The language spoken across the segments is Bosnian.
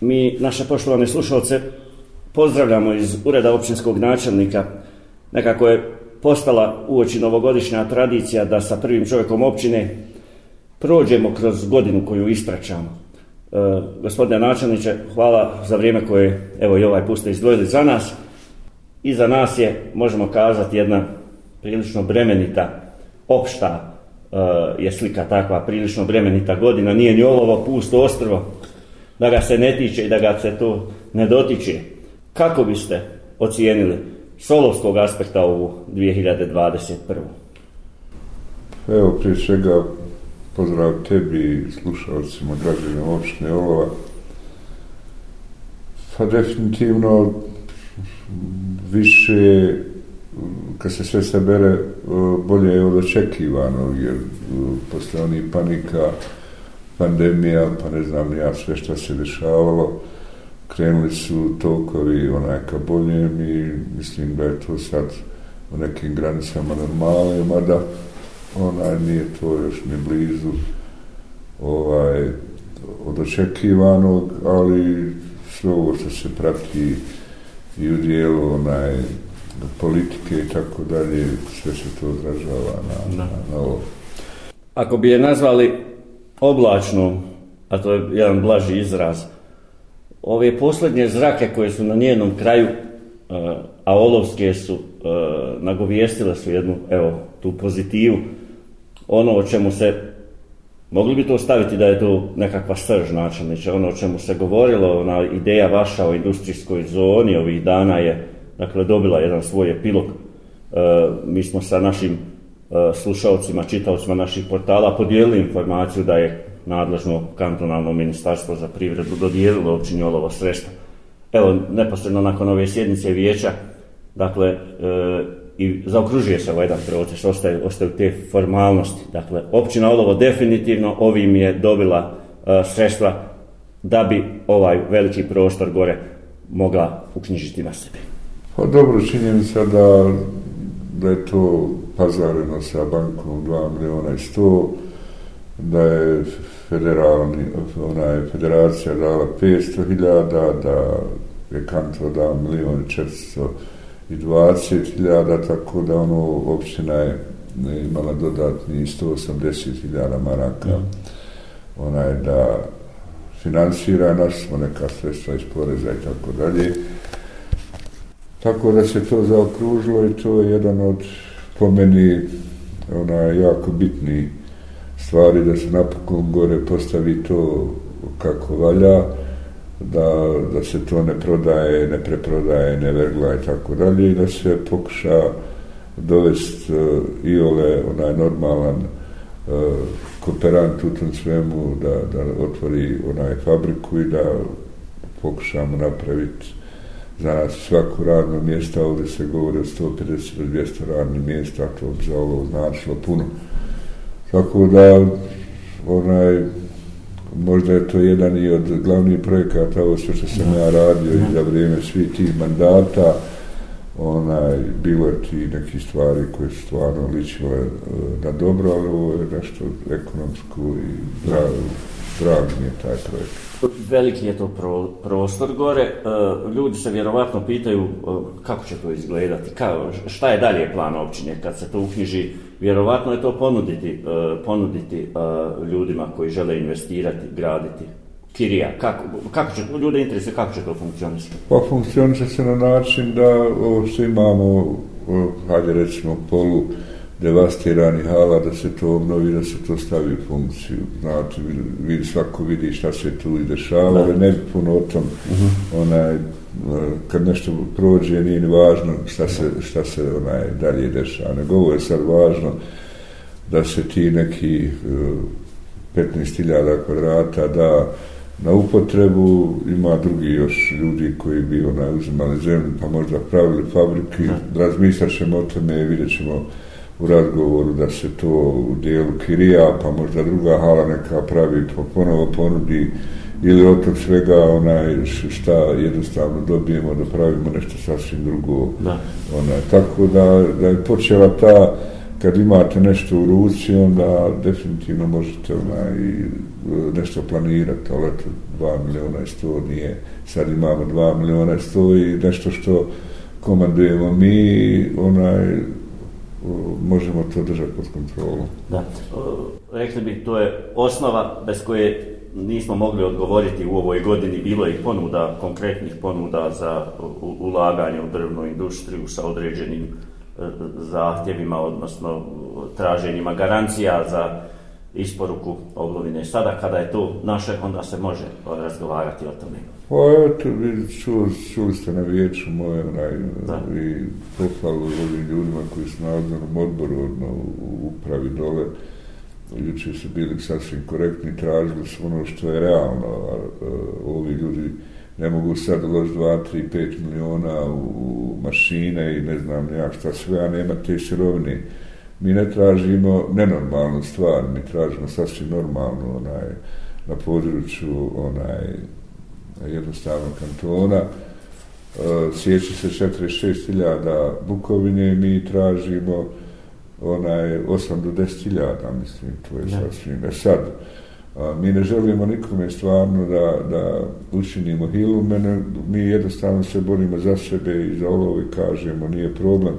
Mi, naše poštovane slušalce, pozdravljamo iz Ureda općinskog načelnika. Nekako je postala uoči novogodišnja tradicija da sa prvim čovjekom općine prođemo kroz godinu koju ispraćamo. E, gospodine načelniče, hvala za vrijeme koje evo i ovaj put ste izdvojili za nas. I za nas je, možemo kazati, jedna prilično bremenita, opšta e, je slika takva, prilično bremenita godina. Nije ni olovo pusto ostrvo, da ga se ne tiče i da ga se to ne dotiče. Kako biste ocijenili solovskog aspekta ovu 2021. Evo, prije svega, pozdrav tebi i slušalcima građanima opštine Olova. Pa definitivno više kad se sve sabere bolje je od očekivano jer eh, posle onih panika pandemija pa ne znam ja sve što se dešavalo krenuli su tokovi onaj ka boljem i mislim da je to sad u nekim granicama normale mada onaj nije to još ni blizu ovaj od očekivanog, ali sve ovo što se prati i u dijelu onaj politike i tako dalje, sve se to odražava na, na, na ovo. Ako bi je nazvali oblačnom, a to je jedan blaži izraz, ove posljednje zrake koje su na njenom kraju, e, a olovske su, e, nagovijestile su jednu, evo, tu pozitivu, ono o čemu se mogli bi to staviti da je to nekakva srž načelniče, ono o čemu se govorilo, ona ideja vaša o industrijskoj zoni ovih dana je dakle dobila jedan svoj epilog. E, mi smo sa našim E, slušalcima, čitaocima naših portala podijelili informaciju da je nadležno kantonalno ministarstvo za privredu dodijelilo općini olovo sredstva. Evo, neposredno nakon ove sjednice vijeća, dakle, e, i zaokružuje se ovaj jedan proces, ostaju, ostaju te formalnosti. Dakle, općina Olovo definitivno ovim je dobila e, sredstva da bi ovaj veliki prostor gore mogla uknjižiti na sebi. Pa dobro, činjenica da, da je to pazareno sa bankom 2 miliona i 100, da je federalni, ona je federacija dala 500 hiljada, da je kanto dao milion i 400 i 20.000, tako da ono općina je imala dodatni 180.000 maraka. Mm. Ona je da finansira nas, smo neka sredstva iz poreza i tako dalje. Tako da se to zaokružilo i to je jedan od po meni ona jako bitni stvari da se napokon gore postavi to kako valja da, da se to ne prodaje, ne preprodaje, ne vergla i tako dalje i da se pokuša dovest uh, i ove onaj normalan uh, kooperant u tom svemu da, da otvori onaj fabriku i da pokušamo napraviti za svako radno mjesto, ovdje se govori o 150-200 radnih mjesta, to bi za ovo značilo puno. Tako da onaj možda je to jedan i od glavnih projekata, ovo sve što sam ja radio i za vrijeme svih tih mandata, onaj, bilo je ti neki stvari koje su stvarno ličile eh, na dobro, ali ovo je nešto ekonomsko i zdravo drag mi je taj projekt. Veliki je to pro, prostor gore. E, ljudi se vjerovatno pitaju e, kako će to izgledati, ka, šta je dalje plan općine kad se to uknjiži vjerovatno je to ponuditi, uh, ponuditi ljudima koji žele investirati, graditi. Kirija, kako, kako će, ljude interesuje kako će to funkcionisati? Pa funkcioniše se na način da ovo što imamo, hajde recimo, polu devastirani hala, da se to obnovi, da se to stavi u funkciju. Znači, vidi, svako vidi šta se tu i dešava, ali ne puno o tom, uh mhm. -huh. onaj, kad nešto prođe nije ni važno šta se, šta se onaj dalje dešava. Nego ovo je sad važno da se ti neki 15.000 kvadrata da na upotrebu ima drugi još ljudi koji bi onaj uzimali zemlju pa možda pravili fabriki. Razmislat ćemo o tome i vidjet ćemo u razgovoru da se to u dijelu Kirija pa možda druga hala neka pravi pa ponovo ponudi ili od tog svega onaj šta jednostavno dobijemo da pravimo nešto sasvim drugo. Da. Onaj, tako da, da je počela ta kad imate nešto u ruci, onda definitivno možete onaj, nešto planirati, ali eto, 2 miliona i 100 nije, sad imamo 2 miliona i 100 i nešto što komandujemo mi, onaj, možemo to držati pod kontrolom. Da, rekli bi, to je osnova bez koje nismo mogli odgovoriti u ovoj godini, bilo je ponuda, konkretnih ponuda za ulaganje u drvnu industriju sa određenim e, zahtjevima, odnosno traženjima garancija za isporuku oblovine. Sada kada je to naše, onda se može razgovarati o tome. Pa eto, čuli, čuli ste na vijeću moje onaj, i pohvalu ovim ljudima koji su na odbornom odboru odno, u upravi dole. Juče su bili sasvim korektni, tražili su ono što je realno. A, a, ovi ljudi ne mogu sad uložiti 2, 3, 5 miliona u mašine i ne znam ja šta sve, a nema te sirovine. Mi ne tražimo nenormalnu stvar, mi tražimo sasvim normalnu onaj, na području onaj, jednostavnog kantona. E, sjeći se 46.000 bukovine, mi tražimo onaj 8 do 10.000, mislim, to je sasvim. E sad, a, mi ne želimo nikome stvarno da, da učinimo hilu, mene, mi jednostavno se borimo za sebe i za ovo i kažemo, nije problem.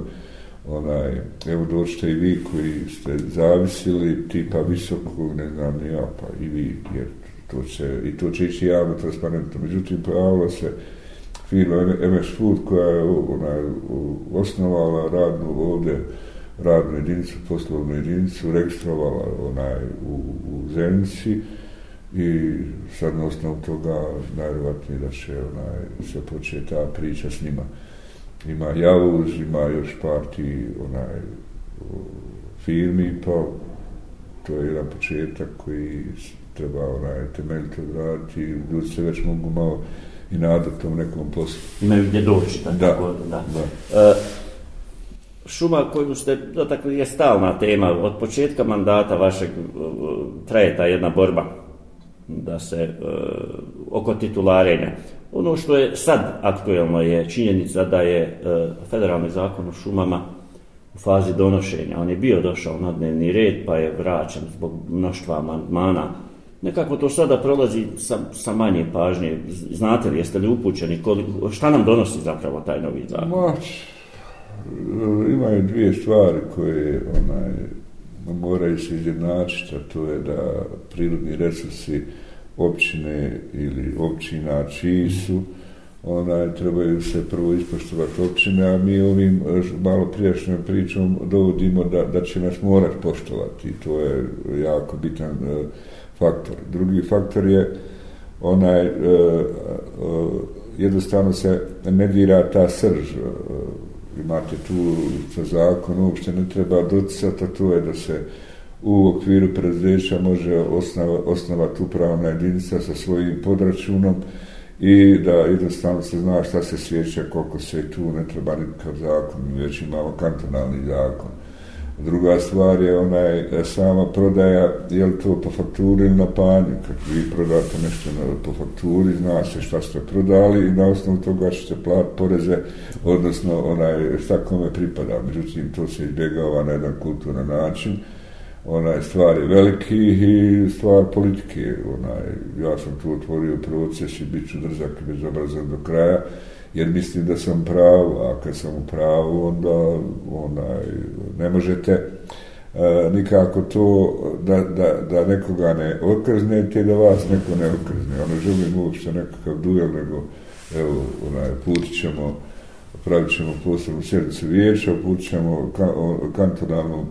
Onaj, evo doćete i vi koji ste zavisili, tipa visokog, ne znam, ja, pa i vi, jer to će, i to će ići javno transparentno. Međutim, pojavila se firma MS Food koja je ona, osnovala radnu ovde, radnu jedinicu, poslovnu jedinicu, registrovala onaj u, u Zenici i sad na osnovu toga najvjerovatnije da će onaj, se početi ta priča s njima. Ima Javuz, ima još parti onaj, firmi, pa to je jedan početak koji treba onaj temeljito odraditi, ljudi se već mogu malo i nadati tom nekom poslu. Imaju gdje doći, tako da. da. da. Uh, šuma koju ste dotakli je stalna tema. Od početka mandata vašeg uh, traje ta jedna borba da se uh, oko titularenja. Ono što je sad aktuelno je činjenica da je uh, federalni zakon o šumama u fazi donošenja. On je bio došao na dnevni red pa je vraćan zbog mnoštva amandmana nekako to sada prolazi sa, sa manje pažnje. Znate li, jeste li upućeni, koliko, šta nam donosi zapravo taj novi zakon? Ma, e, imaju dvije stvari koje onaj, moraju se izjednačiti, a to je da prirodni resursi općine ili općina čiji su, onaj, trebaju se prvo ispoštovati općine, a mi ovim e, malo prijašnjom pričom dovodimo da, da će nas morati poštovati. To je jako bitan uh, faktor. Drugi faktor je onaj, e, e, jednostavno se ne dira ta srž. E, imate tu sa zakon, uopšte ne treba doticati, a to je da se u okviru preduzeća može osnova, osnovati upravna jedinica sa svojim podračunom i da jednostavno se zna šta se sjeća, koliko se tu ne treba nikakav zakon, već imamo kantonalni zakon. Druga stvar je onaj e, sama prodaja, je li to po fakturi ili na panju. Kad vi prodate nešto na, po fakturi, zna se šta ste prodali i na osnovu toga ćete plat poreze, odnosno onaj, šta kome pripada. Međutim, to se izbjegava na jedan kulturan način. Onaj, stvar je veliki i stvar politike. Onaj, ja sam tu otvorio proces i bit ću drzak i bezobrazan do kraja jer mislim da sam pravo, a kad sam u pravu, onda onaj, ne možete e, nikako to da, da, da nekoga ne okrznete, da vas neko ne okrzne. Ono želim uopšte nekakav duel, nego evo, onaj, put ćemo, pravit ćemo posebnu sjednicu vijeća, put ćemo ka, kantonalnu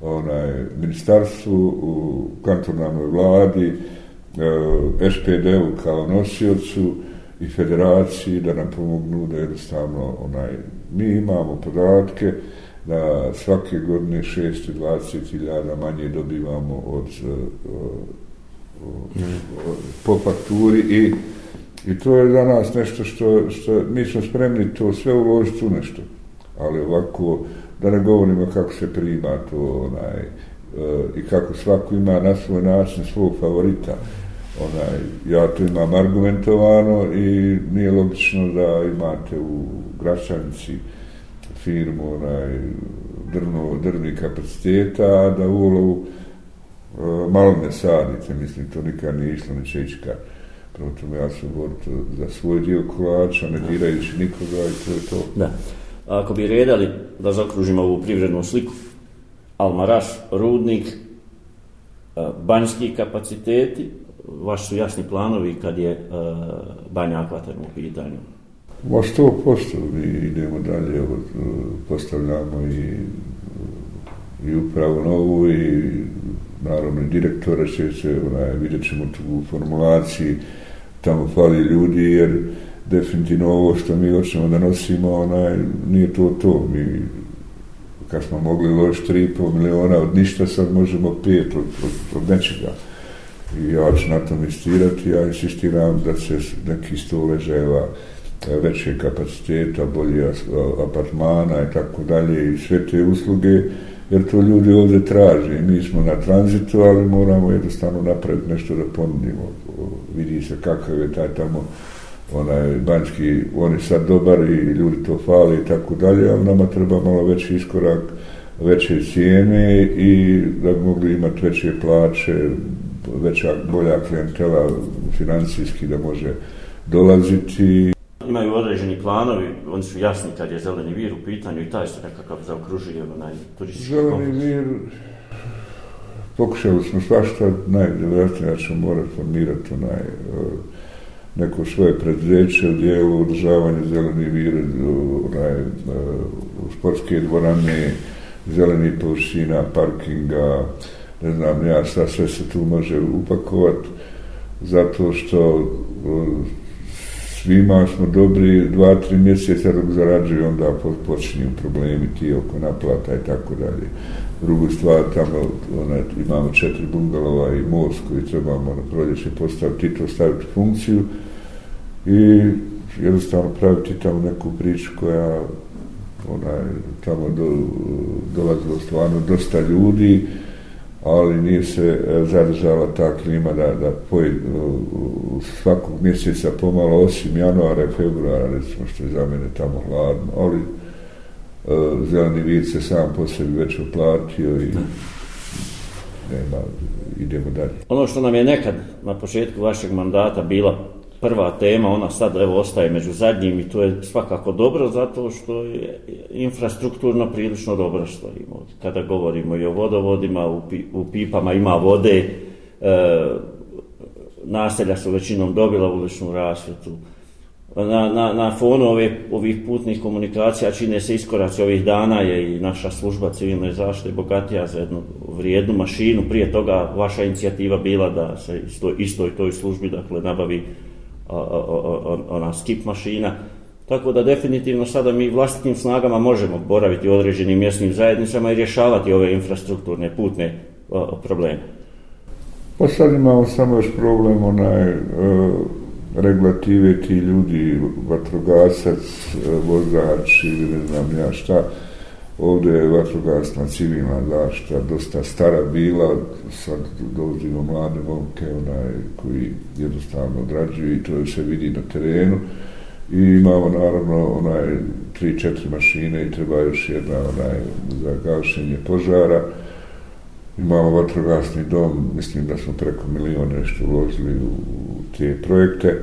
onaj, ministarstvu, u kantonalnoj vladi, e, SPD-u kao nosiocu, i federaciji da nam pomognu da jednostavno onaj, mi imamo podatke da svake godine 620.000 manje dobivamo od, od, od, od po fakturi i, i to je za nas nešto što, što mi smo spremni to sve uložiti u nešto. Ali ovako da ne govorimo kako se prima to onaj, eh, i kako svako ima na svoj način svog favorita onaj, ja to imam argumentovano i nije logično da imate u Gračanici firmu onaj, drno, drvni kapaciteta, a da u olovu e, malo ne sadite, mislim, to nikad nije išlo, neće ići kad. Prvo tome ja sam boriti za svoj dio kolača, ne dirajući nikoga i to je to. Da. Ako bi redali da zakružimo ovu privrednu sliku, Almaraš, Rudnik, e, banjski kapaciteti, vaši su jasni planovi kad je uh, banja akvaterna u pitanju? Ma sto posto, mi idemo dalje, postavljamo i, i upravo novu i naravno i direktora će se, onaj, vidjet ćemo tu u formulaciji, tamo fali ljudi jer definitivno ovo što mi hoćemo da nosimo, onaj, nije to to, mi kad smo mogli ložiti 3,5 miliona od ništa, sad možemo 5 od, od, od nečega. I ja ću na tom insistirati, ja insistiram da se neki sto leževa e, veće kapaciteta, bolje apartmana i tako dalje i sve te usluge, jer to ljudi ovdje traže. Mi smo na tranzitu, ali moramo jednostavno napraviti nešto da ponudimo. Vidi se kakav je taj tamo onaj banjski, on je sad dobar i ljudi to fali i tako dalje, ali nama treba malo veći iskorak, veće cijene i da bi mogli imati veće plaće, veća, bolja klientela financijski da može dolaziti. Imaju određeni planovi, oni su jasni kad je zeleni vir u pitanju i taj se nekakav zaokružuje onaj turistički Zeleni kompleks. vir, pokušali smo svašta, najvjerojatnije ćemo morati formirati onaj, uh, neko svoje predveće u dijelu održavanja zeleni vir, onaj, uh, sportske dvorane, zeleni površina, parkinga, ne znam ja šta sve se tu može upakovati, zato što svima smo dobri dva, tri mjeseca dok zarađuju, onda počinju problemi ti oko naplata i tako dalje. Drugu stvar, tamo onaj, imamo četiri bungalova i most koji trebamo na proljeće postaviti i to staviti funkciju i jednostavno praviti tamo neku priču koja onaj, tamo do, dolazilo stvarno dosta ljudi, ali nije se e, zadržala ta klima da, da poj, svakog mjeseca pomalo, osim januara i februara, recimo što je za mene tamo hladno, ali uh, zeleni vid se sam po sebi već oplatio i nema, idemo dalje. Ono što nam je nekad na početku vašeg mandata bila prva tema, ona sad evo ostaje među zadnjim i to je svakako dobro zato što je infrastrukturno prilično dobro što imamo. Kada govorimo i o vodovodima, u, pi, u pipama ima vode, e, naselja su većinom dobila uličnu rasvjetu. Na, na, na fonu ove, ovih putnih komunikacija čine se iskoraci ovih dana je i naša služba civilne zaštite bogatija za jednu vrijednu mašinu. Prije toga vaša inicijativa bila da se isto, istoj toj službi dakle, nabavi ona skip mašina. Tako da definitivno sada mi vlastitim snagama možemo boraviti u određenim mjesnim zajednicama i rješavati ove infrastrukturne putne probleme. Pa sad imamo samo još problem onaj e, regulative ti ljudi, vatrogasac, e, vozač ili ne znam ja šta, Ovdje je vatrogasna civilna zašta dosta stara bila, sad dolazimo mlade momke onaj, koji jednostavno odrađuju i to se vidi na terenu. I imamo naravno onaj tri, četiri mašine i treba još jedna onaj za gašenje požara. Imamo vatrogasni dom, mislim da smo preko milijona nešto uložili u te projekte.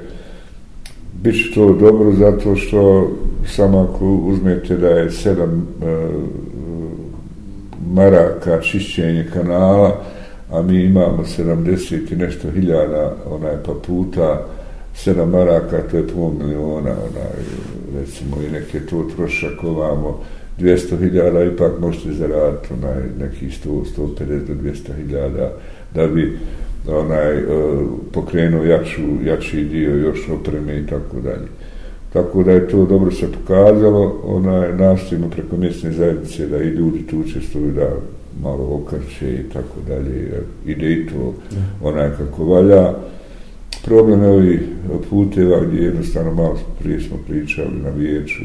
Biće to dobro zato što samo ako uzmete da je sedam e, maraka čišćenje kanala, a mi imamo 70 i nešto hiljada onaj pa puta sedam maraka, to je pol miliona, onaj, recimo i neke to trošak ovamo, 200 hiljada ipak možete zaraditi onaj neki 100, 150 do 200 hiljada da bi onaj uh, pokrenuo jaču, jači dio još opreme i tako dalje. Tako da je to dobro se pokazalo, onaj nastavimo preko mjesne zajednice da i ljudi tu učestvuju da malo okrče i tako dalje, ide i to onaj kako valja. Problem je ovih puteva gdje jednostavno malo prije smo pričali na vijeću,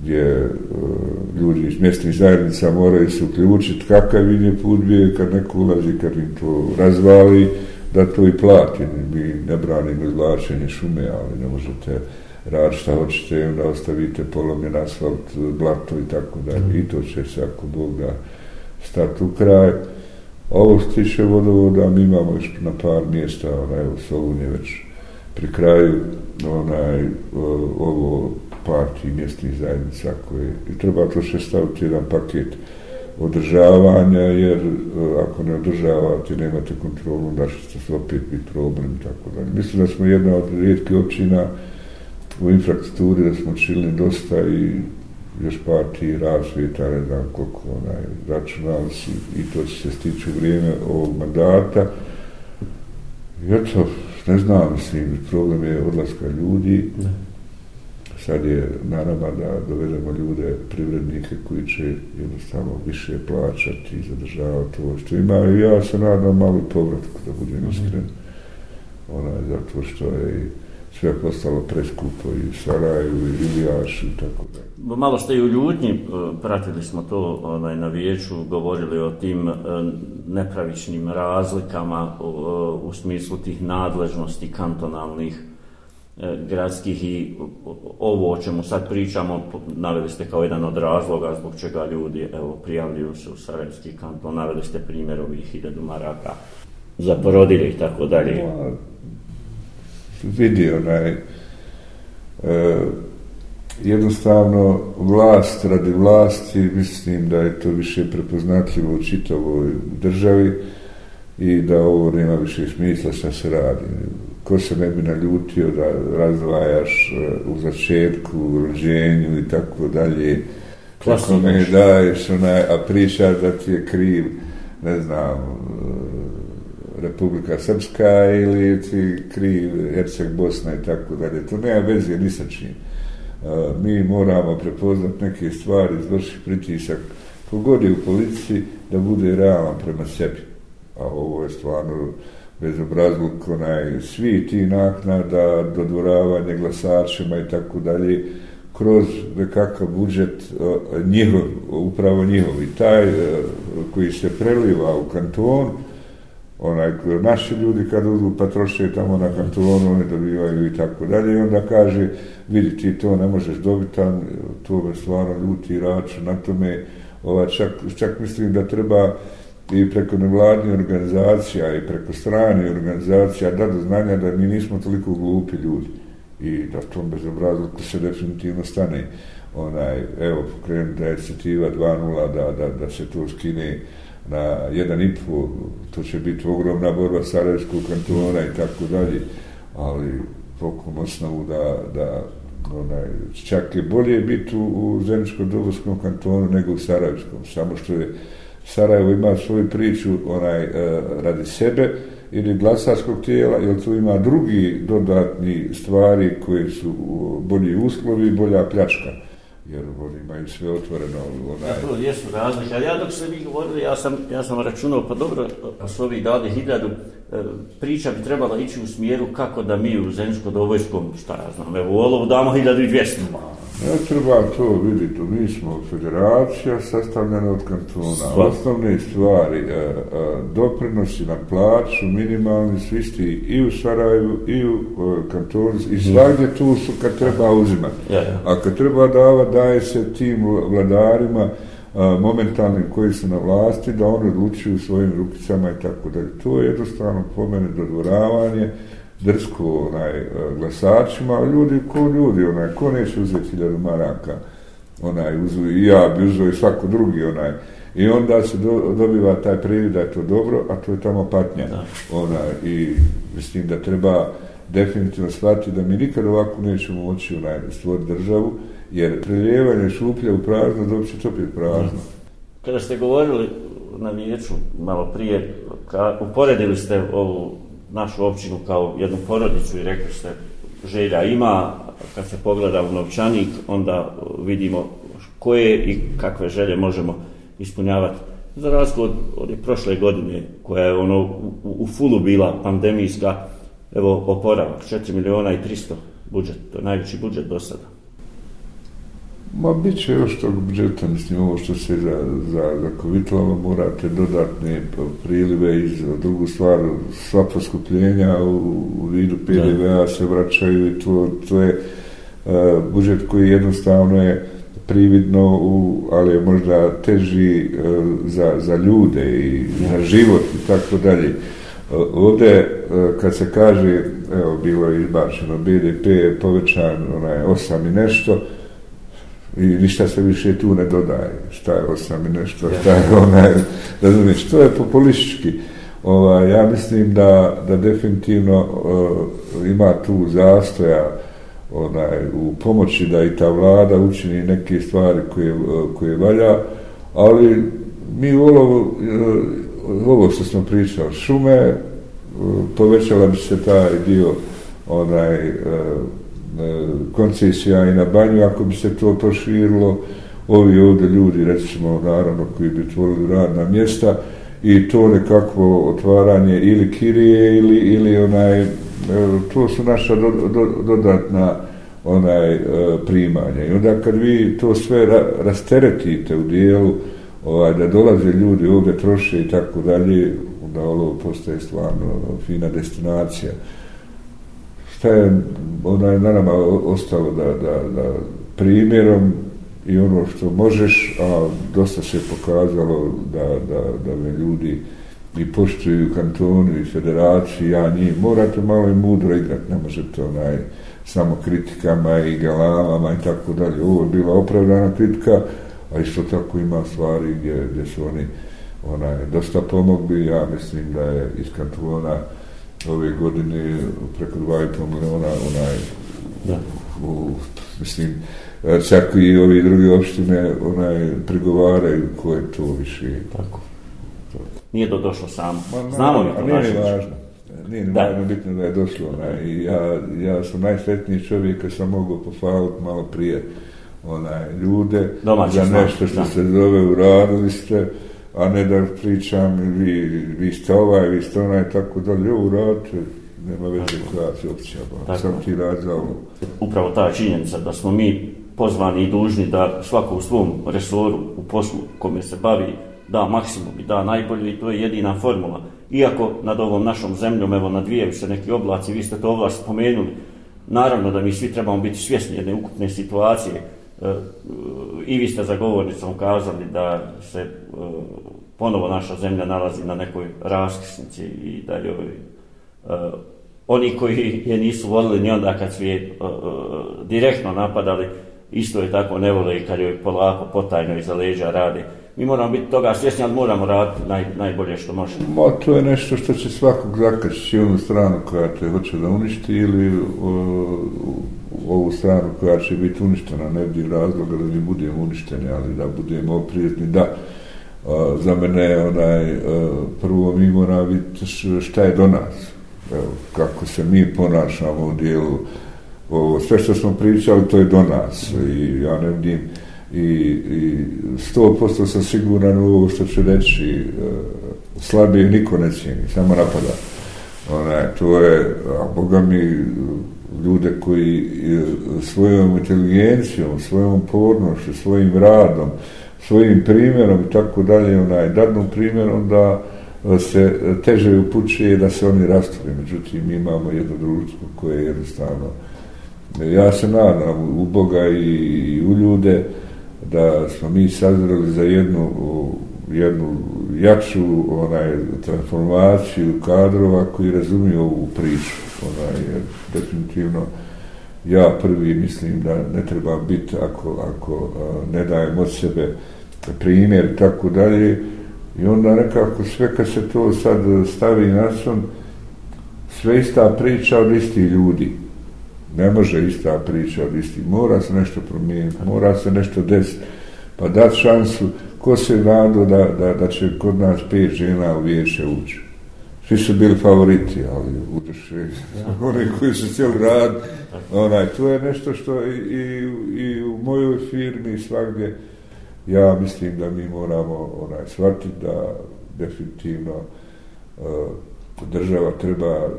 gdje uh, ljudi iz mjestnih zajednica moraju se uključiti kakav im je put bio kad neko ulazi, kad im to razvali, da to i plati. Mi ne branimo izvlačenje šume, ali ne možete rad šta hoćete, onda ostavite polomljen asfalt, blato i tako dalje. I to će se, ako Bog da, stati u kraj. Ovo što tiče vodovoda, mi imamo još na par mjesta, onaj, u Solun je već pri kraju, onaj, ovo parti mjestnih zajednica koje, i treba to še staviti jedan paket održavanja, jer ako ne održavate, nemate kontrolu, da će se opet biti problem, tako da. Mislim da smo jedna od rijetkih općina, u infrastrukturi da smo čili dosta i još partiji razvijeta, ne znam koliko onaj, računali su i to se stiče u vrijeme ovog mandata. I eto, ne znam, mislim, problem je odlaska ljudi. Ne. Sad je naravno da dovedemo ljude, privrednike koji će jednostavno više plaćati i zadržavati ovo što ima. I ja se nadam malo povratku, da budem iskren. Onaj, zato što je sve postalo preskupo i Sarajevo i Ilijaš i tako da. Malo ste i u ljudnji, e, pratili smo to onaj, na vijeću, govorili o tim e, nepravičnim razlikama u, e, u smislu tih nadležnosti kantonalnih gradskih i ovo o čemu sad pričamo naveli ste kao jedan od razloga zbog čega ljudi evo, prijavljuju se u Sarajevski kanton, naveli ste primjer ovih hiljadu maraka za porodilje i tako dalje vidi onaj e, jednostavno vlast radi vlasti mislim da je to više prepoznatljivo u čitavoj državi i da ovo nema više smisla šta se radi. Ko se ne bi naljutio da razvajaš e, u začetku, u rođenju i tako dalje kako me daješ onaj, a pričaš da ti je kriv ne znam Republika Srpska ili ti kri Herceg Bosna i tako dalje. To nema veze ni sa čim. E, mi moramo prepoznat neke stvari, izvršiti pritisak kogod je u policiji da bude realan prema sebi. A ovo je stvarno bezobrazluk, onaj, svi ti naknada, dodvoravanje glasačima i tako dalje, kroz nekakav budžet e, njihov, upravo njihov. I taj e, koji se preliva u kanton, onaj, naši ljudi kad odu pa troše tamo na kantonu, oni dobivaju i tako dalje, i onda kaže, vidi ti to ne možeš dobiti tam, to me stvarno ljuti rač na tome, ova, čak, čak mislim da treba i preko nevladnih organizacija i preko strane organizacija da do znanja da mi nismo toliko glupi ljudi i da to bez obrazluku se definitivno stane onaj, evo, pokrenuta je inicijativa 2.0 da, da, da se to skine na jedan i po, to će biti ogromna borba Sarajevskog kantona i tako dalje, ali pokom osnovu da, da onaj, čak je bolje biti u, u Zemljskom dobovskom kantonu nego u Sarajevskom, samo što je Sarajevo ima svoju priču onaj e, radi sebe ili glasačkog tijela, jer tu ima drugi dodatni stvari koje su bolji uslovi bolja pljačka jer oni imaju sve otvoreno. Onaj... Ja, to jesu razlike, ali ja dok ste vi govorili, ja sam, ja sam računao, pa dobro, pa su ovi dali hiljadu, e, priča bi trebala ići u smjeru kako da mi u Zemljsko-Dovojskom, šta ja znam, evo u Olovu damo hiljadu i dvijestu. Ne treba to vidjeti, mi smo federacija sastavljena od kantona. Sva. Osnovne stvari, e, e, doprinosi na plaću, minimalni, su isti i u Sarajevu, i u e, kantonu, i svagdje tu su kad treba uzimati. Ja, ja. A kad treba dava, daje se tim vladarima a, momentalnim koji su na vlasti, da oni odlučuju svojim rukicama i tako dalje. To je jednostavno po mene dodvoravanje, drsko onaj, e, glasačima, ljudi ko ljudi, onaj, ko neće uzeti hiljadu maraka, onaj, uzu i ja bi uzeo i svako drugi, onaj, i onda se do, dobiva taj privid da je to dobro, a to je tamo patnja, da. onaj, i mislim da treba definitivno shvatiti da mi nikad ovako nećemo moći onaj, stvoriti državu, jer preljevanje šuplja u prazno, dobit će opet prazno. Da. Kada ste govorili na vijeću malo prije, ka, uporedili ste ovu našu općinu kao jednu porodicu i rekli ste želja ima, kad se pogleda u novčanik, onda vidimo koje i kakve želje možemo ispunjavati. Za razliku od, od prošle godine, koja je ono u, u fulu bila pandemijska, evo oporavak, 4 miliona i 300 budžet, to je najveći budžet do sada. Ma, bit će još tog budžeta, mislim, ovo što se za, za, za COVID-19 morate dodatne prilive iz drugu stvar, sva poskupljenja u, u vidu PDV-a se vraćaju i to, to je uh, budžet koji jednostavno je prividno, u, ali je možda teži uh, za, za ljude i za život i tako dalje. Ovde, kad se kaže, evo, bilo je izbačeno, BDP je povećan, onaj, osam i nešto, i ništa se više tu ne dodaje. Šta je osam i nešto, šta je onaj, razumiješ, to je populistički. Ova, ja mislim da, da definitivno uh, ima tu zastoja onaj, u pomoći da i ta vlada učini neke stvari koje, koje valja, ali mi ovo, uh, ovo što smo pričali, šume, uh, povećala bi se taj dio onaj, uh, koncesija i na banju, ako bi se to proširilo, ovi ovde ljudi, recimo, naravno, koji bi tvorili radna mjesta, i to nekakvo otvaranje ili kirije ili, ili onaj, e, to su naša do, do, dodatna onaj e, primanja. I onda kad vi to sve ra, rasteretite u dijelu, ovaj, da dolaze ljudi ovdje troše i tako dalje, onda ovo postaje stvarno fina destinacija šta je onaj na nama ostalo da, da, da primjerom i ono što možeš, a dosta se pokazalo da, da, da me ljudi i poštuju kantonu i federaciji, ja njih, morate malo i mudro igrati, ne možete onaj, samo kritikama i galamama i tako dalje. Ovo je bila opravdana kritika, a isto tako ima stvari gdje, gdje su oni onaj, dosta pomogli, ja mislim da je iz kantona ove godine preko 2,5 miliona onaj da. U, mislim čak i ovi drugi opštine onaj pregovaraju ko je to više tako nije to došlo samo Ma, znamo mi to nije ni važno nije ni važno bitno da je došlo onaj. I ja, ja sam najsretniji čovjek kad sam mogu pofaliti malo prije onaj, ljude Domaći za nešto što da. se zove uradili ste a ne da pričam vi, vi ste ovaj, vi ste onaj, tako da ovo radite, nema veze koja se opcija, ba. sam ti rad za ovo. Upravo ta činjenica da smo mi pozvani i dužni da svako u svom resoru, u poslu kome se bavi, da maksimum i da najbolje i to je jedina formula. Iako nad ovom našom zemljom, evo nadvijaju se neki oblaci, vi ste to ovlast spomenuli, naravno da mi svi trebamo biti svjesni jedne ukupne situacije, i vi ste za govornicom kazali da se e, ponovo naša zemlja nalazi na nekoj raskrsnici i da joj e, oni koji je nisu volili ni onda kad su je e, direktno napadali isto je tako ne vole i kad joj polako potajno iza leđa radi mi moramo biti toga svjesni, ali moramo raditi naj, najbolje što možemo. Ma, to je nešto što će svakog zakršiti onu stranu koja te hoće da uništi ili o, ovu stranu koja će biti uništena, ne bi razloga da ne budemo uništeni, ali da budemo oprijetni, da. A, za mene onaj, a, prvo mi mora biti šta je do nas, Evo, kako se mi ponašamo u dijelu, ovo, sve što smo pričali, to je do nas. I ja ne vidim, i, i sto posto sam siguran u ovo što ću reći e, slabije niko ne cijeni, samo napada. Onaj, to je a boga mi ljude koji e, svojom inteligencijom svojom pornošću, svojim radom svojim primjerom i tako dalje onaj, dadnom primjerom da e, se teže upućuje da se oni rastvore međutim mi imamo jedno društvo koje je jednostavno e, ja se nadam u Boga i, i u ljude da smo mi sazreli za jednu jednu jaču onaj transformaciju kadrova koji razumiju ovu priču onaj je definitivno ja prvi mislim da ne treba biti ako, ako ne dajem od sebe primjer tako dalje i onda nekako sve kad se to sad stavi na son sve ista priča od istih ljudi ne može ista priča od istih. Mora se nešto promijeniti, mora se nešto desiti. Pa dati šansu, ko se nado da, da, da će kod nas pet žena u vijeće ući. Svi su bili favoriti, ali uđeš oni koji su cijeli rad, onaj, to je nešto što i, i, i u mojoj firmi svakdje, ja mislim da mi moramo onaj, shvatiti da definitivno uh, država treba uh,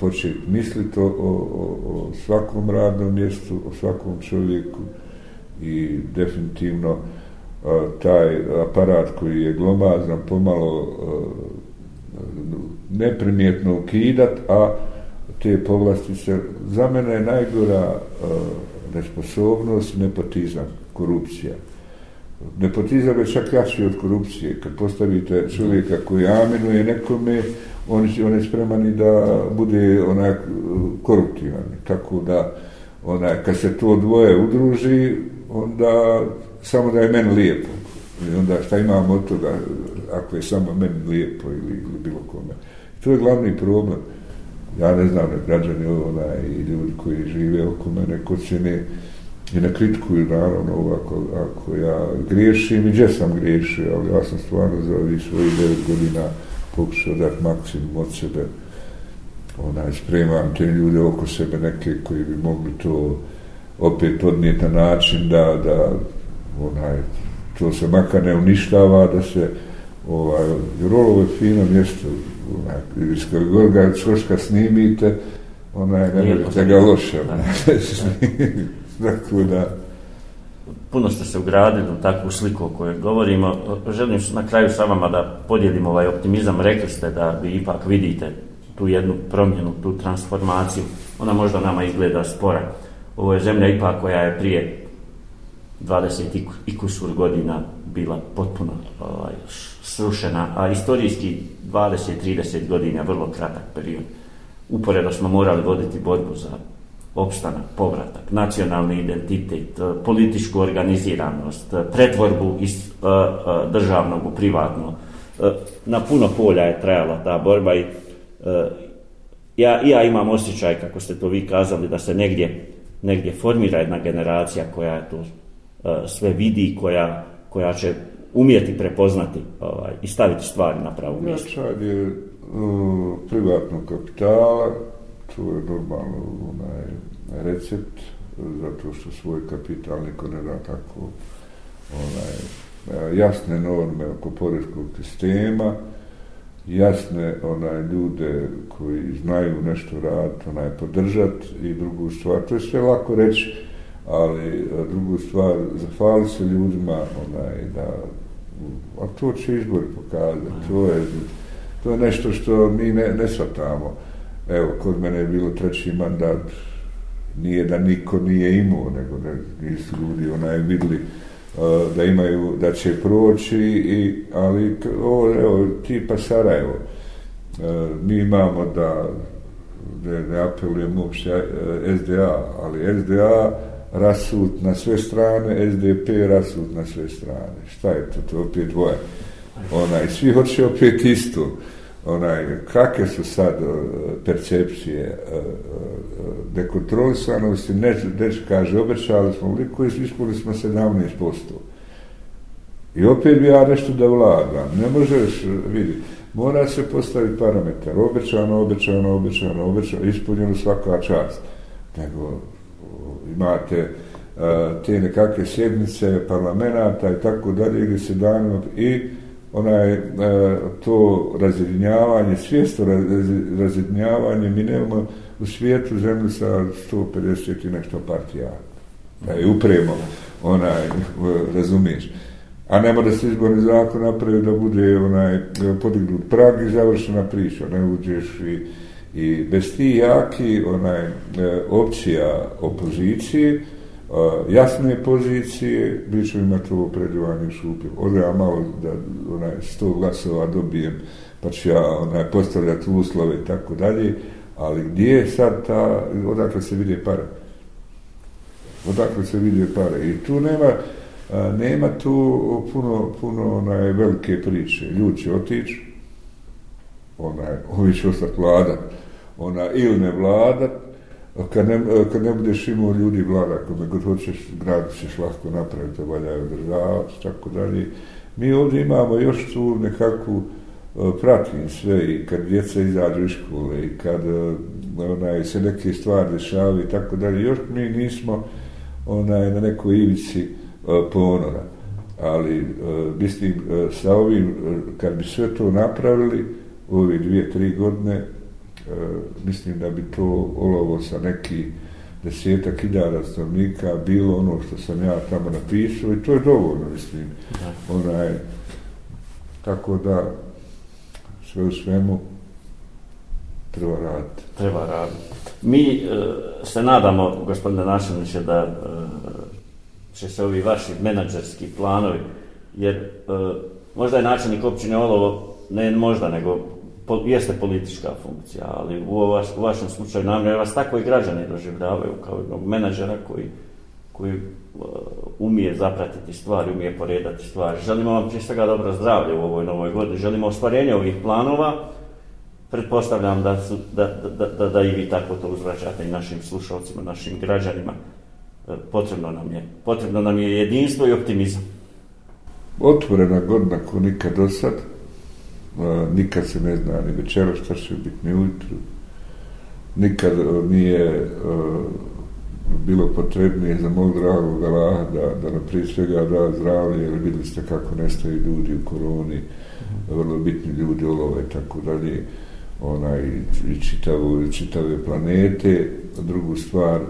početi misliti o, o, o svakom radnom mjestu, o svakom čovjeku i definitivno e, taj aparat koji je glomazan pomalo e, neprimjetno ukidat, a te povlastice, za mene je najgora e, nesposobnost, nepotizam, korupcija. Nepotizam je čak jači od korupcije. Kad postavite čovjeka koji aminuje nekome, on, on je spreman i da bude onak koruptivan. Tako da, onaj, kad se to dvoje udruži, onda samo da je meni lijepo. I onda šta imam od toga, ako je samo meni lijepo ili, ili bilo kome. I to je glavni problem. Ja ne znam, ne građani ona i ljudi koji žive oko mene, ko će ne, i ne kritikuju naravno ovako, ako ja griješim i gdje sam griješio, ali ja sam stvarno za ovih svojih devet godina pokušao dati maksimum od sebe onaj, spremam te ljude oko sebe neke koji bi mogli to opet odnijeti na način da, da onaj, to se makar ne uništava, da se ovaj, jer ovo je fino mjesto, onaj, iz kojeg ga čoška snimite, onaj, ne možete ga loše. Dakle, da... Puno ste se ugradili u takvu sliku o kojoj govorimo. Želim na kraju sa vama da podijelim ovaj optimizam. Rekli ste da vi ipak vidite tu jednu promjenu, tu transformaciju. Ona možda nama izgleda spora. Ovo je zemlja ipak koja je prije 20 i kusur godina bila potpuno ovaj, srušena, a istorijski 20-30 godina vrlo kratak period. Uporedo smo morali voditi borbu za opstanak, povratak, nacionalni identitet, eh, političku organiziranost, eh, pretvorbu iz uh, uh, državnog u privatno. Uh, na puno polja je trajala ta borba i ja, ja imam osjećaj, kako ste to vi kazali, da se negdje, negdje formira jedna generacija koja je to sve vidi, koja, koja će umjeti prepoznati ovaj, i staviti stvari na pravu mjestu. Jačad je uh, privatnog kapitala, to je normalno onaj recept, zato što svoj kapital niko ne da tako onaj, jasne norme oko poreskog sistema, jasne onaj ljude koji znaju nešto raditi, onaj podržati i drugu stvar, to je sve lako reći, ali drugu stvar, zahvali se ljudima onaj, da a to će izbor pokazati, to je, to je nešto što mi ne, ne shvatamo. Evo, kod mene je bilo treći mandat, nije da niko nije imao, nego da nisu ljudi onaj vidli Eh, da imaju, da će proći, i, ali ovo, evo, tipa Sarajevo, eh, mi imamo da, da ne apelujem uopšte eh, SDA, ali SDA rasut na sve strane, SDP rasut na sve strane. Šta je to? To opet dvoje. Onaj, svi hoće opet isto. Onaj, kakve su sad e, percepcije e, e, dekontrolisanosti, neč, neč kaže, obećali smo liku i ispuli smo 17%. I opet bi ja nešto da vladam. Ne možeš vidjeti. Mora se postaviti parametar. Obećano, obećano, obećano, obećano, ispunjeno svaka čast. Nego, imate te nekakve sjednice parlamenta i tako dalje gdje se danima i onaj e, to razjedinjavanje, svjesto razjedinjavanje, mi nemamo u svijetu zemlju sa 150 i nešto partija. Da je upremo, onaj, e, razumiješ. A nema da se izborni zakon napravi da bude onaj podignut prag i završena priča. Ne uđeš i I bez ti jaki onaj, e, opcija opozicije, Eh, jasne pozicije, mi ćemo imati ovo predivanje šupio. Ovdje ja malo da onaj, sto glasova dobijem, pa ću ja onaj, postavljati uslove i tako dalje, ali gdje je sad ta, odakle se vide pare? Odakle se vide pare? I tu nema, a, nema tu puno, puno onaj, velike priče. Ljud će otići, onaj, ovi će ostati vladat, ona, ili ne vladat, kad ne, e, kad ne budeš imao ljudi vlada, kome god hoćeš, grad ćeš lahko napraviti, valjaju državati, tako dalje. Mi ovdje imamo još tu nekakvu e, pratim sve i kad djeca izađu iz škole i kad e, onaj, se neke stvari dešavaju i tako dalje, još mi nismo onaj, na nekoj ivici ponora. Ali, mislim, sa ovim, kad bi sve to napravili, ove dvije, tri godine, mislim da bi to olovo sa neki desetak hiljada stanovnika, bilo ono što sam ja tamo napisao i to je dovoljno, mislim. Da. Onaj, tako da, sve u svemu, treba raditi. Treba raditi. Mi e, se nadamo, gospodine Našaniće, da e, će se ovi vaši menadžerski planovi, jer e, možda je načelnik općine Olovo, ne možda, nego po, jeste politička funkcija, ali u, vaš, u vašem slučaju nam je vas tako i građani doživljavaju kao jednog menadžera koji, koji uh, umije zapratiti stvari, umije poredati stvari. Želimo vam prije svega dobro zdravlje u ovoj novoj godini, želimo ostvarenje ovih planova, pretpostavljam da, su, da, da, da, da i vi tako to uzvraćate i našim slušalcima, našim građanima. E, potrebno nam je, potrebno nam je jedinstvo i optimizam. Otvorena godina ko nikad do sad, nikad se ne zna ni večera šta će biti ni ujutru. Nikad nije uh, bilo potrebnije za mog dragog Allaha da, da nam prije svega da zdravlje, jer videli ste kako nestaju ljudi u koroni, vrlo bitni ljudi, olove i tako dalje, onaj, i čitavo, čitave planete. Drugu stvar, uh,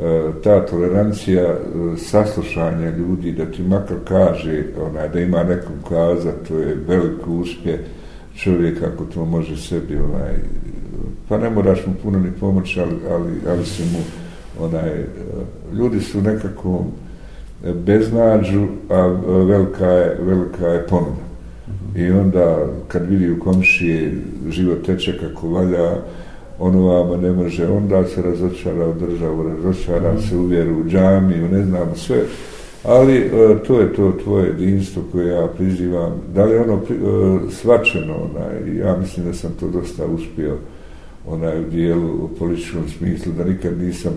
E, ta tolerancija e, saslušanja ljudi, da ti makar kaže, onaj, da ima nekom kaza, to je veliko uspje čovjek ako to može sebi onaj pa ne moraš mu puno ni pomoći ali, ali, ali se mu onaj e, ljudi su nekako beznađu a velika je, velika je ponuda. I onda kad vidi u komšiji život teče kako valja ono vama ne može onda se razočara u državu razočara mm se u vjeru u džamiju ne znam sve ali e, to je to tvoje jedinstvo koje ja prizivam. Da li ono e, svačeno, onaj, ja mislim da sam to dosta uspio onaj, u dijelu u političkom smislu, da nikad nisam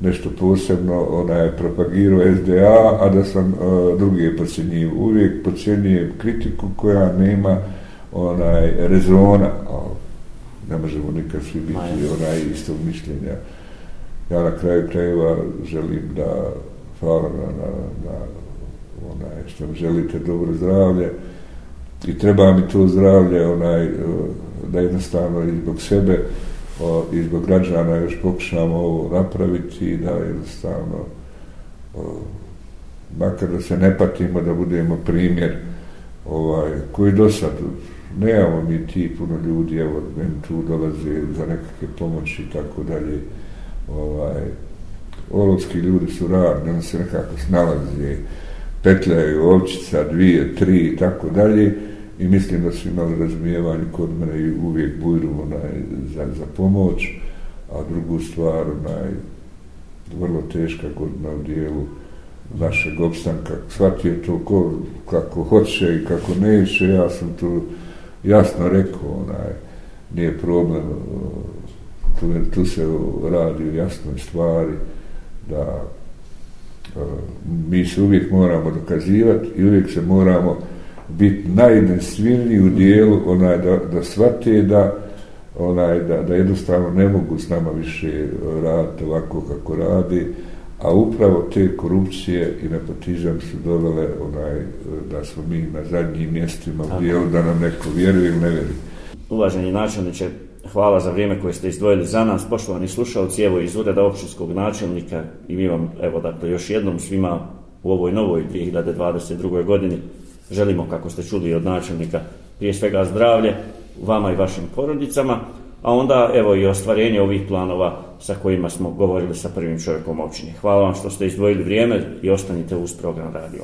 nešto posebno onaj, propagirao SDA, a da sam e, druge pocijenjiv. Uvijek pocijenjujem kritiku koja nema onaj rezona, ne možemo nikad svi biti onaj istog mišljenja. Ja na kraju krajeva želim da hvala na, na, na onaj, što mi želite dobro zdravlje i treba mi to zdravlje onaj, da jednostavno i zbog sebe o, i zbog građana još pokušamo ovo napraviti i da jednostavno o, makar da se ne patimo da budemo primjer ovaj, koji do sad nemamo mi ti puno ljudi evo meni tu dolaze za nekakve pomoći i tako dalje. Ovaj, olovski ljudi su radni, oni se nekako snalaze, petljaju ovčica, dvije, tri i tako dalje. I mislim da su imali razumijevanje kod mene i uvijek budu onaj, za, za pomoć, a drugu stvar, onaj, vrlo teška godina u dijelu našeg opstanka. Shvatio to ko, kako hoće i kako neće, ja sam tu jasno rekao, onaj, nije problem, tu, tu se radi u jasnoj stvari, da mi se uvijek moramo dokazivati i uvijek se moramo biti najnesvilniji u dijelu onaj da, da shvate da onaj da, da jednostavno ne mogu s nama više raditi ovako kako radi a upravo te korupcije i nepotizam su dovele onaj da smo mi na zadnjim mjestima u dijelu da nam neko vjeruje ili ne vjeruje. Uvaženi načelniče, hvala za vrijeme koje ste izdvojili za nas. Poštovani slušalci, evo iz ureda općinskog načelnika i mi vam, evo dakle, još jednom svima u ovoj novoj 2022. godini želimo, kako ste čuli od načelnika, prije svega zdravlje vama i vašim porodicama, a onda evo i ostvarenje ovih planova sa kojima smo govorili sa prvim čovjekom općine. Hvala vam što ste izdvojili vrijeme i ostanite uz program Radio.